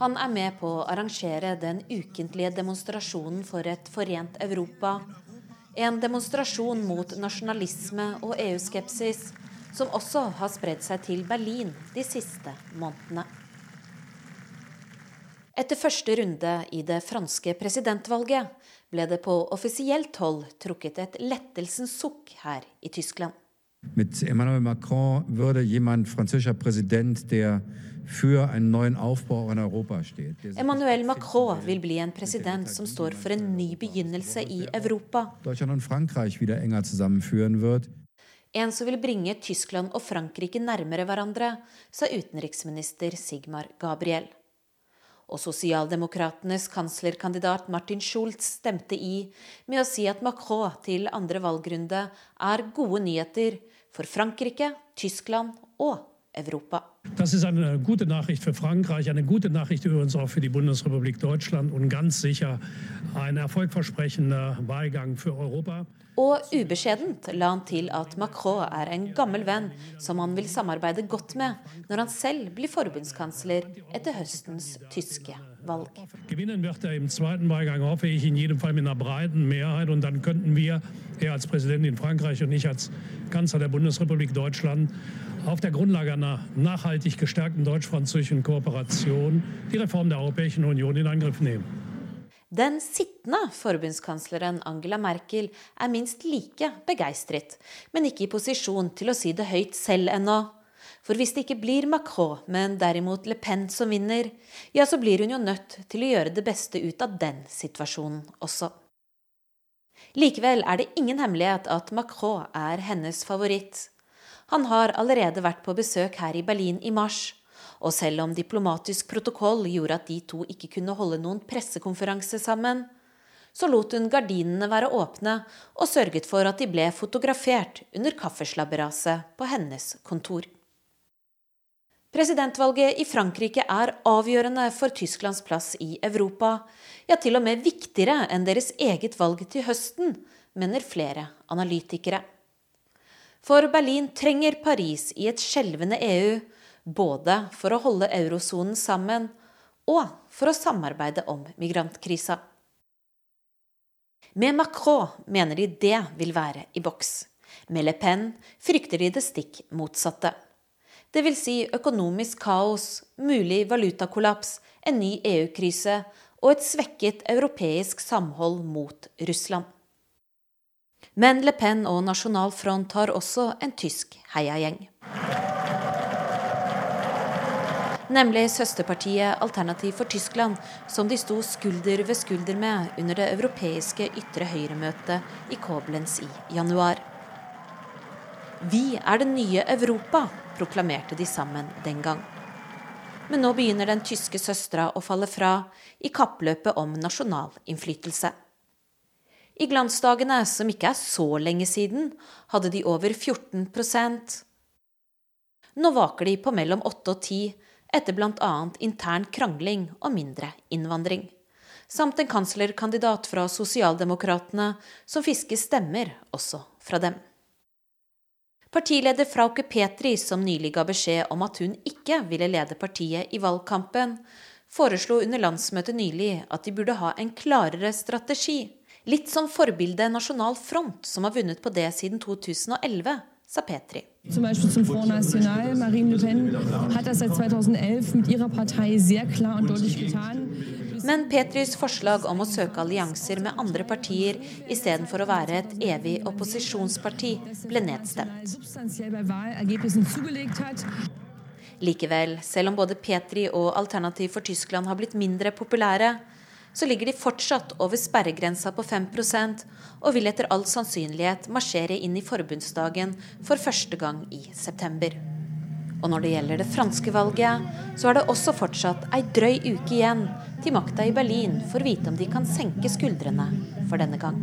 Han er med på å arrangere den ukentlige demonstrasjonen for et forent Europa. En demonstrasjon mot nasjonalisme og EU-skepsis, som også har spredd seg til Berlin de siste månedene. Etter første runde i det franske presidentvalget ble det på offisielt hold trukket et lettelsens sukk her i Tyskland. Mit Emmanuel Macron würde jemand französischer Präsident, der für einen neuen Aufbau in Europa steht. Emmanuel Macron vil bli en president som står for en ny begynnelse i Europa. Deutschland und Frankreich wieder enger zusammenführen wird. En som vil bringe Tyskland og Frankrike nærmere hverandre, sa utenriksminister Sigmar Gabriel. Og sosialdemokratenes kanslerkandidat Martin Schulz stemte i med å si at Macron til andre valgrunde er gode nyheter for Frankrike, Tyskland og Europa. Das ist eine gute Nachricht für Frankreich, eine gute Nachricht übrigens auch für die Bundesrepublik Deutschland und ganz sicher ein erfolgversprechender Wahlgang für Europa. Og ubeskjedent la han til at Macron er en gammel venn som han vil samarbeide godt med når han selv blir forbundskansler etter høstens tyske valg. Gewinnen wird er im zweiten Wahlgang, hoffe ich, in jedem Fall mit einer breiten Mehrheit. Und dann könnten wir, er als Präsident in Frankreich und ich als Kanzler der Bundesrepublik Deutschland, auf der Grundlage einer nachhaltig gestärkten deutsch-französischen Kooperation die Reform der Europäischen Union in Angriff nehmen. Den sittende forbundskansleren Angela Merkel er minst like begeistret, men ikke i posisjon til å si det høyt selv ennå. For hvis det ikke blir Macron, men derimot Le Pen som vinner, ja, så blir hun jo nødt til å gjøre det beste ut av den situasjonen også. Likevel er det ingen hemmelighet at Macron er hennes favoritt. Han har allerede vært på besøk her i Berlin i mars, og selv om diplomatisk protokoll gjorde at de to ikke kunne holde noen pressekonferanse sammen, så lot hun gardinene være åpne og sørget for at de ble fotografert under kaffeslabberaset på hennes kontor. Presidentvalget i Frankrike er avgjørende for Tysklands plass i Europa. Ja, til og med viktigere enn deres eget valg til høsten, mener flere analytikere. For Berlin trenger Paris i et skjelvende EU, både for å holde eurosonen sammen og for å samarbeide om migrantkrisa. Med Macron mener de det vil være i boks. Med Le Pen frykter de det stikk motsatte. Dvs. Si økonomisk kaos, mulig valutakollaps, en ny EU-krise og et svekket europeisk samhold mot Russland. Men Le Pen og Nasjonal Front har også en tysk heiagjeng. Nemlig søsterpartiet Alternativ for Tyskland, som de sto skulder ved skulder med under det europeiske ytre høyre-møtet i Koblenz i januar. Vi er det nye Europa, proklamerte de sammen den gang. Men nå begynner den tyske søstera å falle fra i kappløpet om nasjonal innflytelse. I glansdagene, som ikke er så lenge siden, hadde de over 14 Nå vaker de på mellom 8 og 10 etter bl.a. intern krangling og mindre innvandring. Samt en kanslerkandidat fra Sosialdemokratene som fisker stemmer også fra dem. Partileder Frauke Petri, som nylig ga beskjed om at hun ikke ville lede partiet i valgkampen, foreslo under landsmøtet nylig at de burde ha en klarere strategi. Litt som forbildet Nasjonal Front, som har vunnet på det siden 2011, sa Petri. Zum Beispiel zum Front National. Marine Le Pen hat das seit 2011 mit ihrer Partei sehr klar und deutlich getan. Men Petris forslag om å søke allianser med andre partier istedenfor å være et evig opposisjonsparti, ble nedstemt. Likevel, selv om både Petri og Alternativ for Tyskland har blitt mindre populære, så ligger de fortsatt over sperregrensa på 5% og vil etter all sannsynlighet marsjere inn i forbundsdagen for første gang i september. Og når det gjelder det franske valget, så er det også fortsatt ei drøy uke igjen til makta i Berlin får vite om de kan senke skuldrene for denne gang.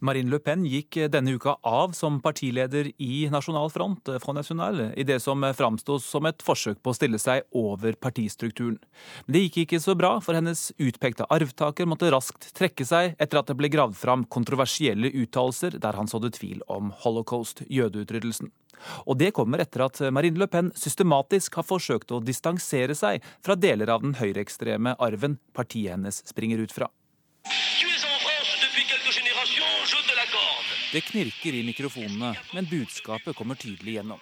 Marine Le Pen gikk denne uka av som partileder i Nasjonal Front, Front National, i det som framsto som et forsøk på å stille seg over partistrukturen. Men det gikk ikke så bra, for hennes utpekte arvtaker måtte raskt trekke seg etter at det ble gravd fram kontroversielle uttalelser der han sådde tvil om holocaust, jødeutryddelsen. Og det kommer etter at Marine Le Pen systematisk har forsøkt å distansere seg fra deler av den høyreekstreme arven partiet hennes springer ut fra. Det knirker i mikrofonene, men budskapet kommer tydelig gjennom.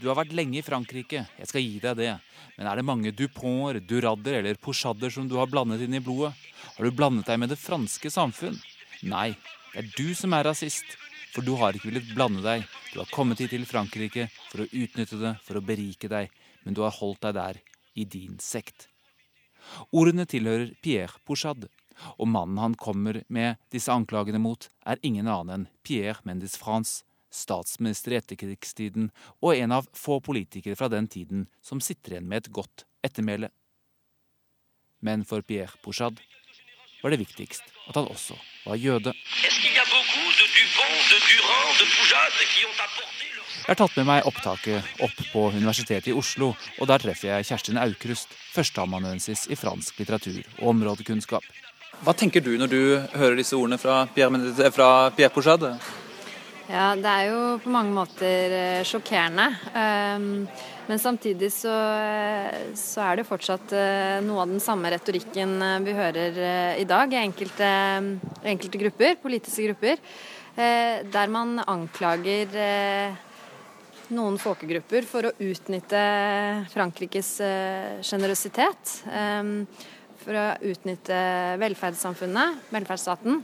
Du har vært lenge i Frankrike, jeg skal gi deg det, men er det mange Duponter, Duradder eller Pochadder som du har blandet inn i blodet? Har du blandet deg med det franske samfunn? Nei, det er du som er rasist. For du har ikke villet blande deg. Du har kommet hit til Frankrike for å utnytte det, for å berike deg, men du har holdt deg der, i din sekt. Ordene tilhører Pierre Pochade, og mannen han kommer med disse anklagene mot, er ingen annen enn Pierre Mendes France, statsminister i etterkrigstiden og en av få politikere fra den tiden som sitter igjen med et godt ettermæle. Men for Pierre Pouchard var det viktigst at han også var jøde. Jeg har tatt med meg opptaket opp på Universitetet i Oslo, og der treffer jeg Kjerstin Aukrust, førsteamanuensis i fransk litteratur og områdekunnskap. Hva tenker du når du hører disse ordene fra Pierre, fra Pierre Pouchade? Ja, det er jo på mange måter sjokkerende. Men samtidig så, så er det fortsatt noe av den samme retorikken vi hører i dag i enkelte, enkelte grupper, politiske grupper. Der man anklager noen folkegrupper for å utnytte Frankrikes sjenerøsitet for å utnytte velferdssamfunnet, velferdsstaten,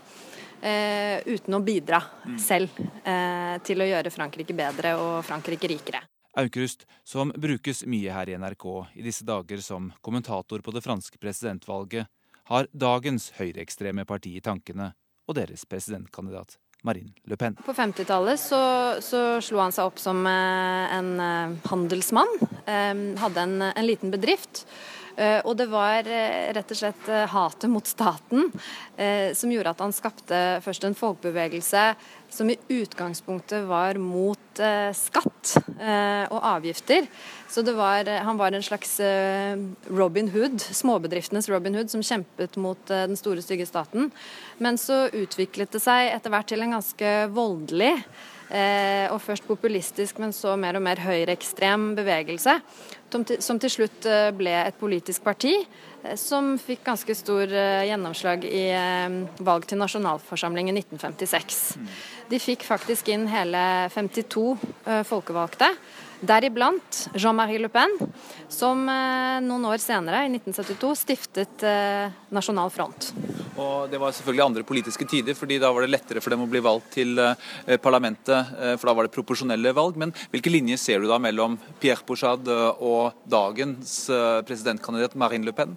eh, uten å bidra selv eh, til å gjøre Frankrike bedre og Frankrike rikere. Aukrust, som brukes mye her i NRK i disse dager som kommentator på det franske presidentvalget, har dagens høyreekstreme parti i tankene og deres presidentkandidat Marine Le Pen. På 50-tallet så, så, slo han seg opp som eh, en eh, handelsmann. Eh, hadde en, en liten bedrift. Eh, og det var eh, rett og slett eh, hatet mot staten som gjorde at han skapte først en folkebevegelse som i utgangspunktet var mot skatt og avgifter. Så var, han var en slags Robin Hood, småbedriftenes Robin Hood, som kjempet mot den store, stygge staten. Men så utviklet det seg etter hvert til en ganske voldelig og først populistisk, men så mer og mer høyreekstrem bevegelse som til slutt eh, ble et politisk parti eh, som fikk ganske stor eh, gjennomslag i valg til nasjonalforsamlingen 1956. De fikk faktisk inn hele 52 folkevalgte. Deriblant Jean-Marie Le Pen, som noen år senere, i 1972, stiftet Nasjonal Front. Og Det var selvfølgelig andre politiske tider, fordi da var det lettere for dem å bli valgt til eh, parlamentet, eh, for da var det proporsjonelle valg. Men hvilke linjer ser du da mellom Pierre Pouchade og dagens eh, presidentkandidat Marine Le Pen?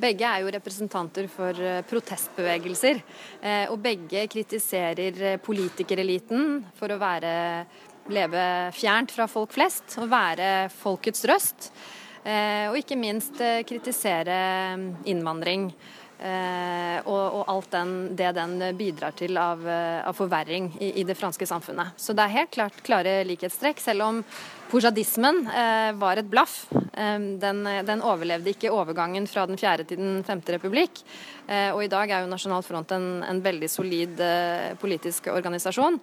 Begge er jo representanter for protestbevegelser, og begge kritiserer politikereliten for å være leve fjernt fra folk flest og være folkets røst. Og ikke minst kritisere innvandring. Eh, og, alt den, det den bidrar til av, eh, av forverring i, i, det franske samfunnet. Så det er helt klart klare likhetstrekk, selv om poujadismen eh, var et blaff. Eh, den, den, overlevde ikke overgangen fra den fjerde til den femte republikk. Eh, og i dag er jo Nasjonal Front en, en veldig solid eh, politisk organisasjon.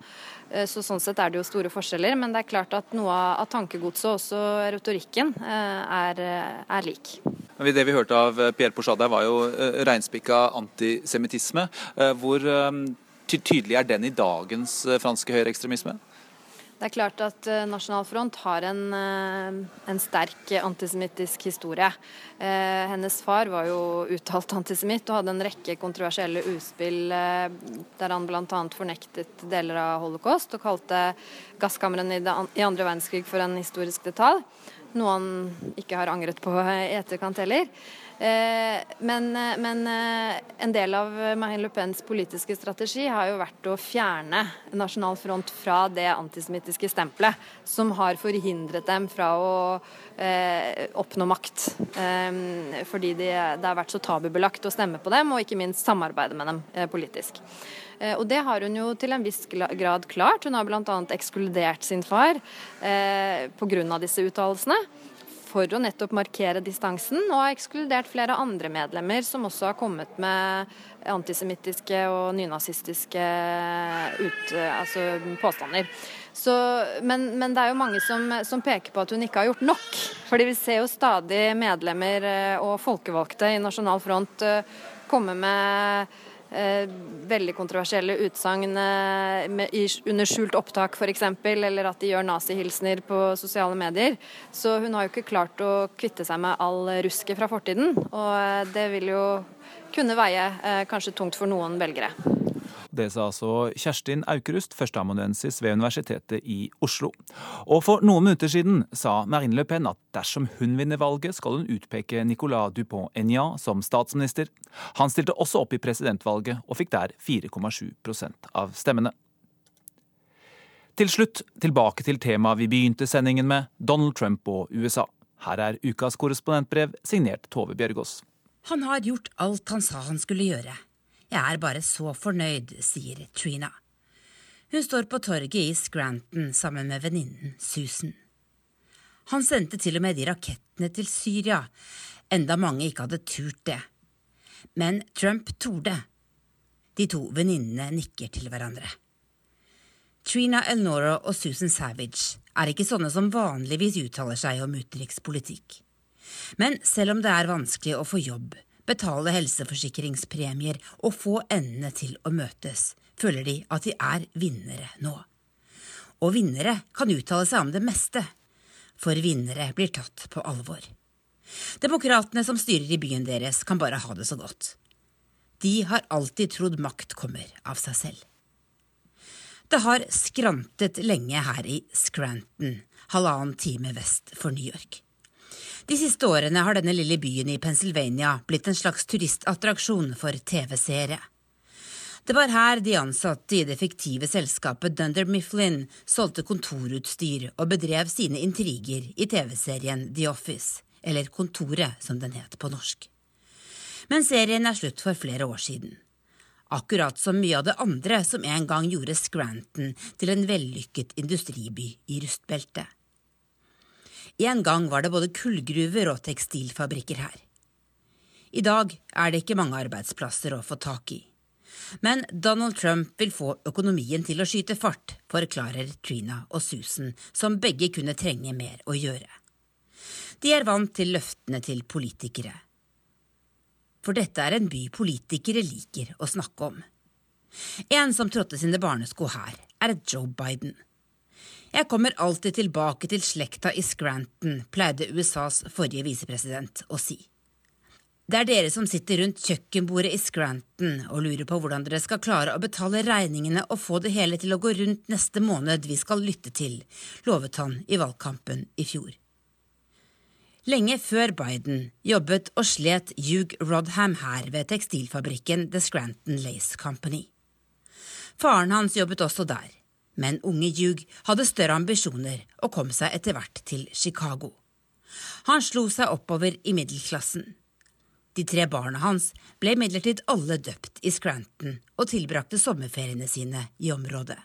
Så sånn sett er det jo store forskjeller, men det er klart at noe av tankegodset, og også retorikken, er, er lik. Det vi hørte av eh, Pierre Pochade var jo eh, reinspikka antisemittisme. Eh, hvor tydelig er den i dagens franske høyreekstremisme? Det er klart at Nasjonal Front har en, en sterk antisemittisk historie. hennes far var jo uttalt antisemitt og hadde en rekke kontroversielle utspill der han bl.a. fornektet deler av holocaust og kalte gasskamrene i andre verdenskrig for en historisk detalj noe han ikke har angret på i etterkant heller. Eh, men, men, eh, en del av Marine Le Pens politiske strategi har jo vært å fjerne Nasjonal Front fra det antisemittiske stempelet, som har forhindret dem fra å eh, oppnå makt. Eh, fordi de, det har vært så tabubelagt å stemme på dem, og ikke minst samarbeide med dem eh, politisk. Eh, og det har hun jo til en viss grad klart. Hun har bl.a. ekskludert sin far eh, pga. disse uttalelsene. For å nettopp markere distansen, og har ekskludert flere andre medlemmer som også har kommet med antisemittiske og nynazistiske ut, altså påstander. Så, men, men, det er jo mange som, som, peker på at hun ikke har gjort nok. Fordi vi ser jo stadig medlemmer eh, og folkevalgte i Nasjonal Front eh, komme med veldig kontroversielle utsagn eh, under skjult opptak f.eks., eller at de gjør nazihilsener på sosiale medier. Så hun har jo ikke klart å kvitte seg med all rusket fra fortiden. Og eh, det vil jo kunne veie eh, kanskje tungt for noen velgere. Det sa altså Kjerstin Aukrust, førsteamanuensis ved Universitetet i Oslo. Og for noen minutter siden sa Marine Le Pen at dersom hun vinner valget, skal hun utpeke Nicolas Dupont-Aignan som statsminister. Han stilte også opp i presidentvalget og fikk der 4,7% av stemmene. Til slutt tilbake til temaet vi begynte sendingen med, Donald Trump og USA. Her er ukas korrespondentbrev signert Tove Bjørgaas. Han har gjort alt han sa han skulle gjøre. Jeg er bare så fornøyd, sier Trina. Hun står på torget i Scranton sammen med venninnen Susan. Han sendte til og med de rakettene til Syria, enda mange ikke hadde turt det. Men Trump torde. De to venninnene nikker til hverandre. Trina Elnora og Susan Savage er ikke sånne som vanligvis uttaler seg om utenrikspolitikk. Men selv om det er vanskelig å få jobb, betale helseforsikringspremier og få endene til å møtes, føler de at de er vinnere nå. Og vinnere kan uttale seg om det meste, for vinnere blir tatt på alvor. Demokratene som styrer i byen deres, kan bare ha det så godt. De har alltid trodd makt kommer av seg selv. Det har skrantet lenge her i Scranton, halvannen time vest for New York. De siste årene har denne lille byen i Pennsylvania blitt en slags turistattraksjon for TV-seere. Det var her de ansatte i det fiktive selskapet Dunder Mifflin solgte kontorutstyr og bedrev sine intriger i TV-serien The Office, eller Kontoret som den het på norsk. Men serien er slutt for flere år siden. Akkurat som mye av det andre som en gang gjorde Scranton til en vellykket industriby i rustbeltet. En gang var det både kullgruver og tekstilfabrikker her. I dag er det ikke mange arbeidsplasser å få tak i. Men Donald Trump vil få økonomien til å skyte fart, forklarer Trina og Susan, som begge kunne trenge mer å gjøre. De er vant til løftene til politikere. For dette er en by politikere liker å snakke om. En som trådte sine barnesko her, er Joe Biden. Jeg kommer alltid tilbake til slekta i Scranton, pleide USAs forrige visepresident å si. Det er dere som sitter rundt kjøkkenbordet i Scranton og lurer på hvordan dere skal klare å betale regningene og få det hele til å gå rundt neste måned vi skal lytte til, lovet han i valgkampen i fjor. Lenge før Biden jobbet og slet Hugh Rodham her ved tekstilfabrikken The Scranton Lace Company. Faren hans jobbet også der, Men unge Hugh hadde større ambisjoner og kom seg etter hvert til Chicago. Han slo seg oppover i middelklassen. De tre barna hans ble imidlertid alle døpt i Scranton og tilbrakte sommerferiene sine i området.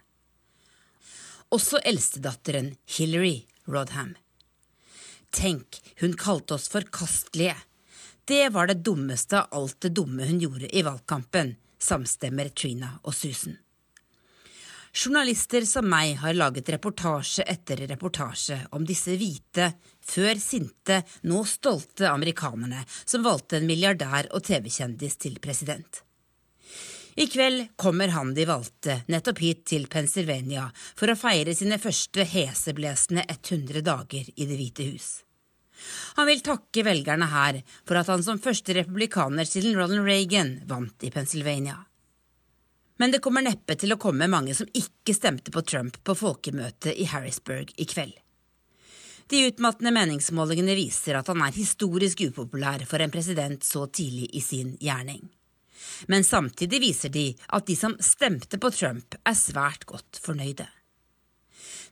Også eldstedatteren Hillary Rodham. Tenk, hun kalte oss forkastelige. Det var det dummeste av alt det dumme hun gjorde i valgkampen, samstemmer Trina og Susan. Journalister som meg har laget reportasje etter reportasje om disse hvite, før sinte, nå stolte amerikanerne som valgte en milliardær og TV-kjendis til president. I kveld kommer han de valgte nettopp hit til Pennsylvania for å feire sine første heseblesende 100 dager i Det hvite hus. Han vil takke velgerne her for at han som første republikaner siden Ronald Reagan vant i Pennsylvania. Men det kommer neppe til å komme mange som ikke stemte på Trump på folkemøtet i Harrisburg i kveld. De utmattende meningsmålingene viser at han er historisk upopulær for en president så tidlig i sin gjerning. Men samtidig viser de at de som stemte på Trump, er svært godt fornøyde.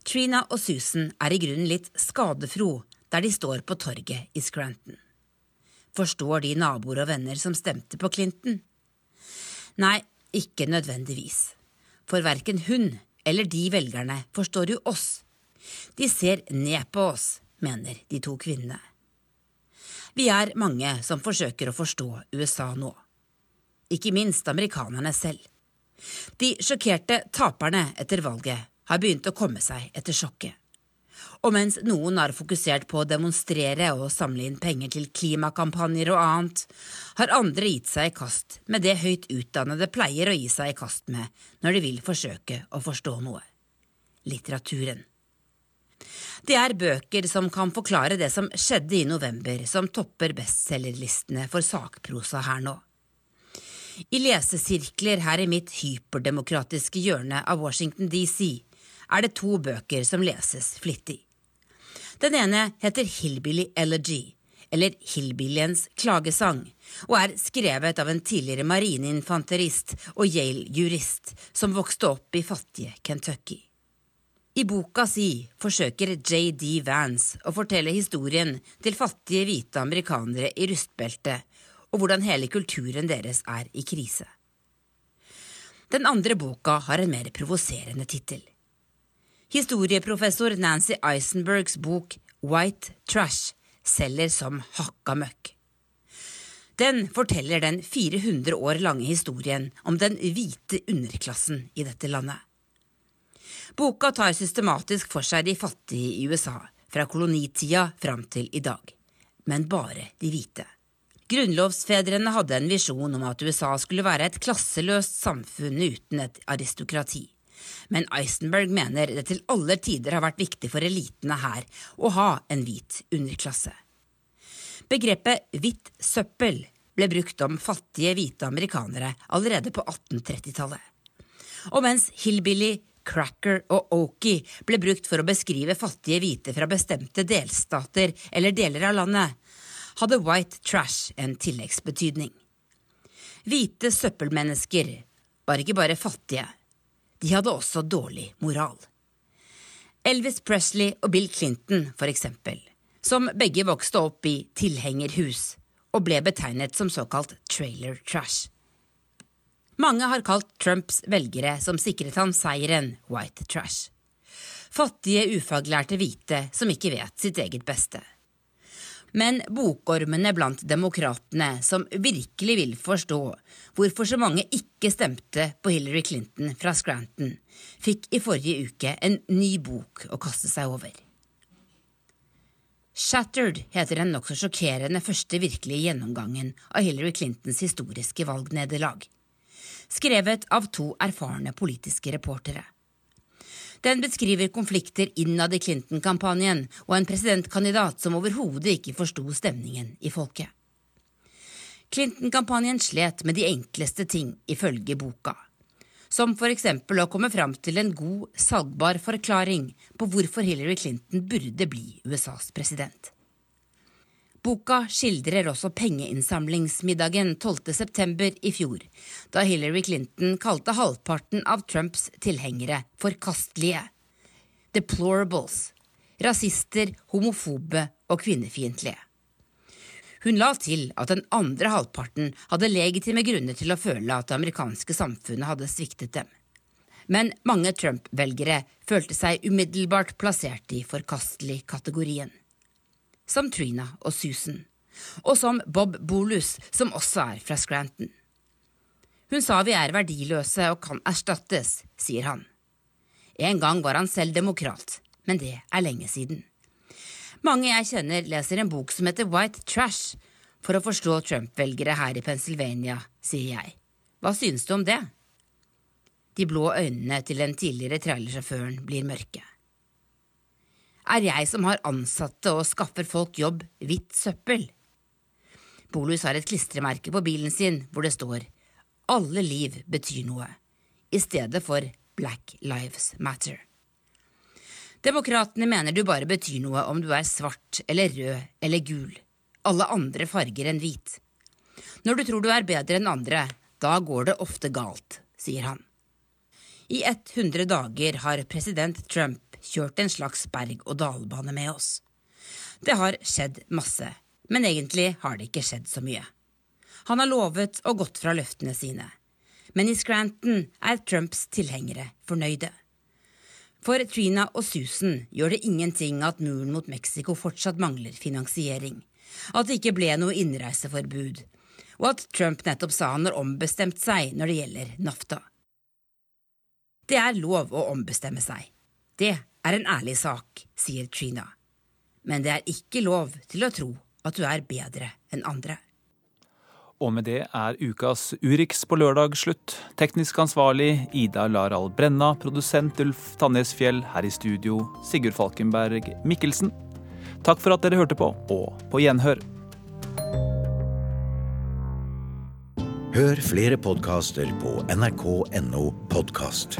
Trina og Susan er i grunnen litt skadefro der de står på torget i Scranton. Forstår de naboer og venner som stemte på Clinton? Nei, ikke nødvendigvis. For verken hun eller de velgerne forstår jo oss. De ser ned på oss, mener de to kvinnene. Vi er mange som forsøker å forstå USA nå. Ikke minst amerikanerne selv. De sjokkerte taperne etter valget har begynt å komme seg etter sjokket. Og mens noen har fokusert på å demonstrere og samle inn penger til klimakampanjer og annet, har andre gitt seg i kast med det høyt utdannede pleier å gi seg i kast med når de vil forsøke å forstå noe litteraturen. Det er bøker som kan forklare det som skjedde i november, som topper bestselgerlistene for sakprosa her nå. I lesesirkler her i mitt hyperdemokratiske hjørne av Washington DC er det to bøker som leses flittig. Den ene heter Hillbilly Elegy, eller Hillbillyens klagesang, og er skrevet av en tidligere marineinfanterist og Yale-jurist som vokste opp i fattige Kentucky. I boka si forsøker J.D. Vance å fortelle historien til fattige hvite amerikanere i rustbeltet, og hvordan hele kulturen deres er i krise. Den andre boka har en mer provoserende tittel. Historieprofessor Nancy Eisenbergs bok White Trash selger som hakka møkk. Den forteller den 400 år lange historien om den hvite underklassen i dette landet. Boka tar systematisk for seg de fattige i USA, fra kolonitida fram til i dag. Men bare de hvite. Grunnlovsfedrene hadde en visjon om at USA skulle være et klasseløst samfunn uten et aristokrati men Eisenberg mener det til alle tider har vært viktig for elitene her å ha en hvit underklasse. Begrepet hvitt søppel ble brukt om fattige hvite amerikanere allerede på 1830-tallet. Og mens hillbilly, cracker og okie ble brukt for å beskrive fattige hvite fra bestemte delstater eller deler av landet, hadde white trash en tilleggsbetydning. Hvite søppelmennesker var ikke bare fattige, de hadde også dårlig moral. Elvis Presley og Bill Clinton, for eksempel, som begge vokste opp i tilhengerhus og ble betegnet som såkalt trailer trash. Mange har kalt Trumps velgere som sikret ham seieren, white trash. Fattige, ufaglærte hvite som ikke vet sitt eget beste. Men bokormene blant demokratene, som virkelig vil forstå hvorfor så mange ikke stemte på Hillary Clinton fra Scranton, fikk i forrige uke en ny bok å kaste seg over. Shattered heter den nokså sjokkerende første virkelige gjennomgangen av Hillary Clintons historiske valgnederlag, skrevet av to erfarne politiske reportere. Den beskriver konflikter innad i Clinton-kampanjen og en presidentkandidat som overhodet ikke forsto stemningen i folket. Clinton-kampanjen slet med de enkleste ting, ifølge boka. Som for eksempel å komme fram til en god, salgbar forklaring på hvorfor Hillary Clinton burde bli USAs president. Boka skildrer også pengeinnsamlingsmiddagen 12.9. i fjor, da Hillary Clinton kalte halvparten av Trumps tilhengere forkastelige. Deplorables. Rasister, homofobe og kvinnefiendtlige. Hun la til at den andre halvparten hadde legitime grunner til å føle at det amerikanske samfunnet hadde sviktet dem. Men mange Trump-velgere følte seg umiddelbart plassert i forkastelig-kategorien. Som Trina og Susan. Og som Bob Bolus, som også er fra Scranton. Hun sa vi er verdiløse og kan erstattes, sier han. En gang var han selv demokrat, men det er lenge siden. Mange jeg kjenner, leser en bok som heter White Trash for å forstå Trump-velgere her i Pennsylvania, sier jeg. Hva synes du om det? De blå øynene til den tidligere trailersjåføren blir mørke. Er jeg som har ansatte og skaffer folk jobb, hvitt søppel? Bolus har et klistremerke på bilen sin hvor det står Alle liv betyr noe, i stedet for Black Lives Matter. Demokratene mener du bare betyr noe om du er svart eller rød eller gul, alle andre farger enn hvit. Når du tror du er bedre enn andre, da går det ofte galt, sier han. I 100 dager har president Trump kjørt en slags berg-og-dal-bane med oss. Det har skjedd masse, men egentlig har det ikke skjedd så mye. Han har lovet og gått fra løftene sine. Men i Scranton er Trumps tilhengere fornøyde. For Trina og Susan gjør det ingenting at muren mot Mexico fortsatt mangler finansiering, at det ikke ble noe innreiseforbud, og at Trump nettopp sa han har ombestemt seg når det gjelder NAFTA. Det er lov å ombestemme seg. Det er en ærlig sak, sier Trina. Men det er ikke lov til å tro at du er bedre enn andre. Og med det er ukas Urix på lørdag slutt. Teknisk ansvarlig Ida Laral Brenna, produsent Ulf Tannesfjell, her i studio Sigurd Falkenberg Mikkelsen. Takk for at dere hørte på, og på gjenhør. Hør flere podkaster på nrk.no podkast.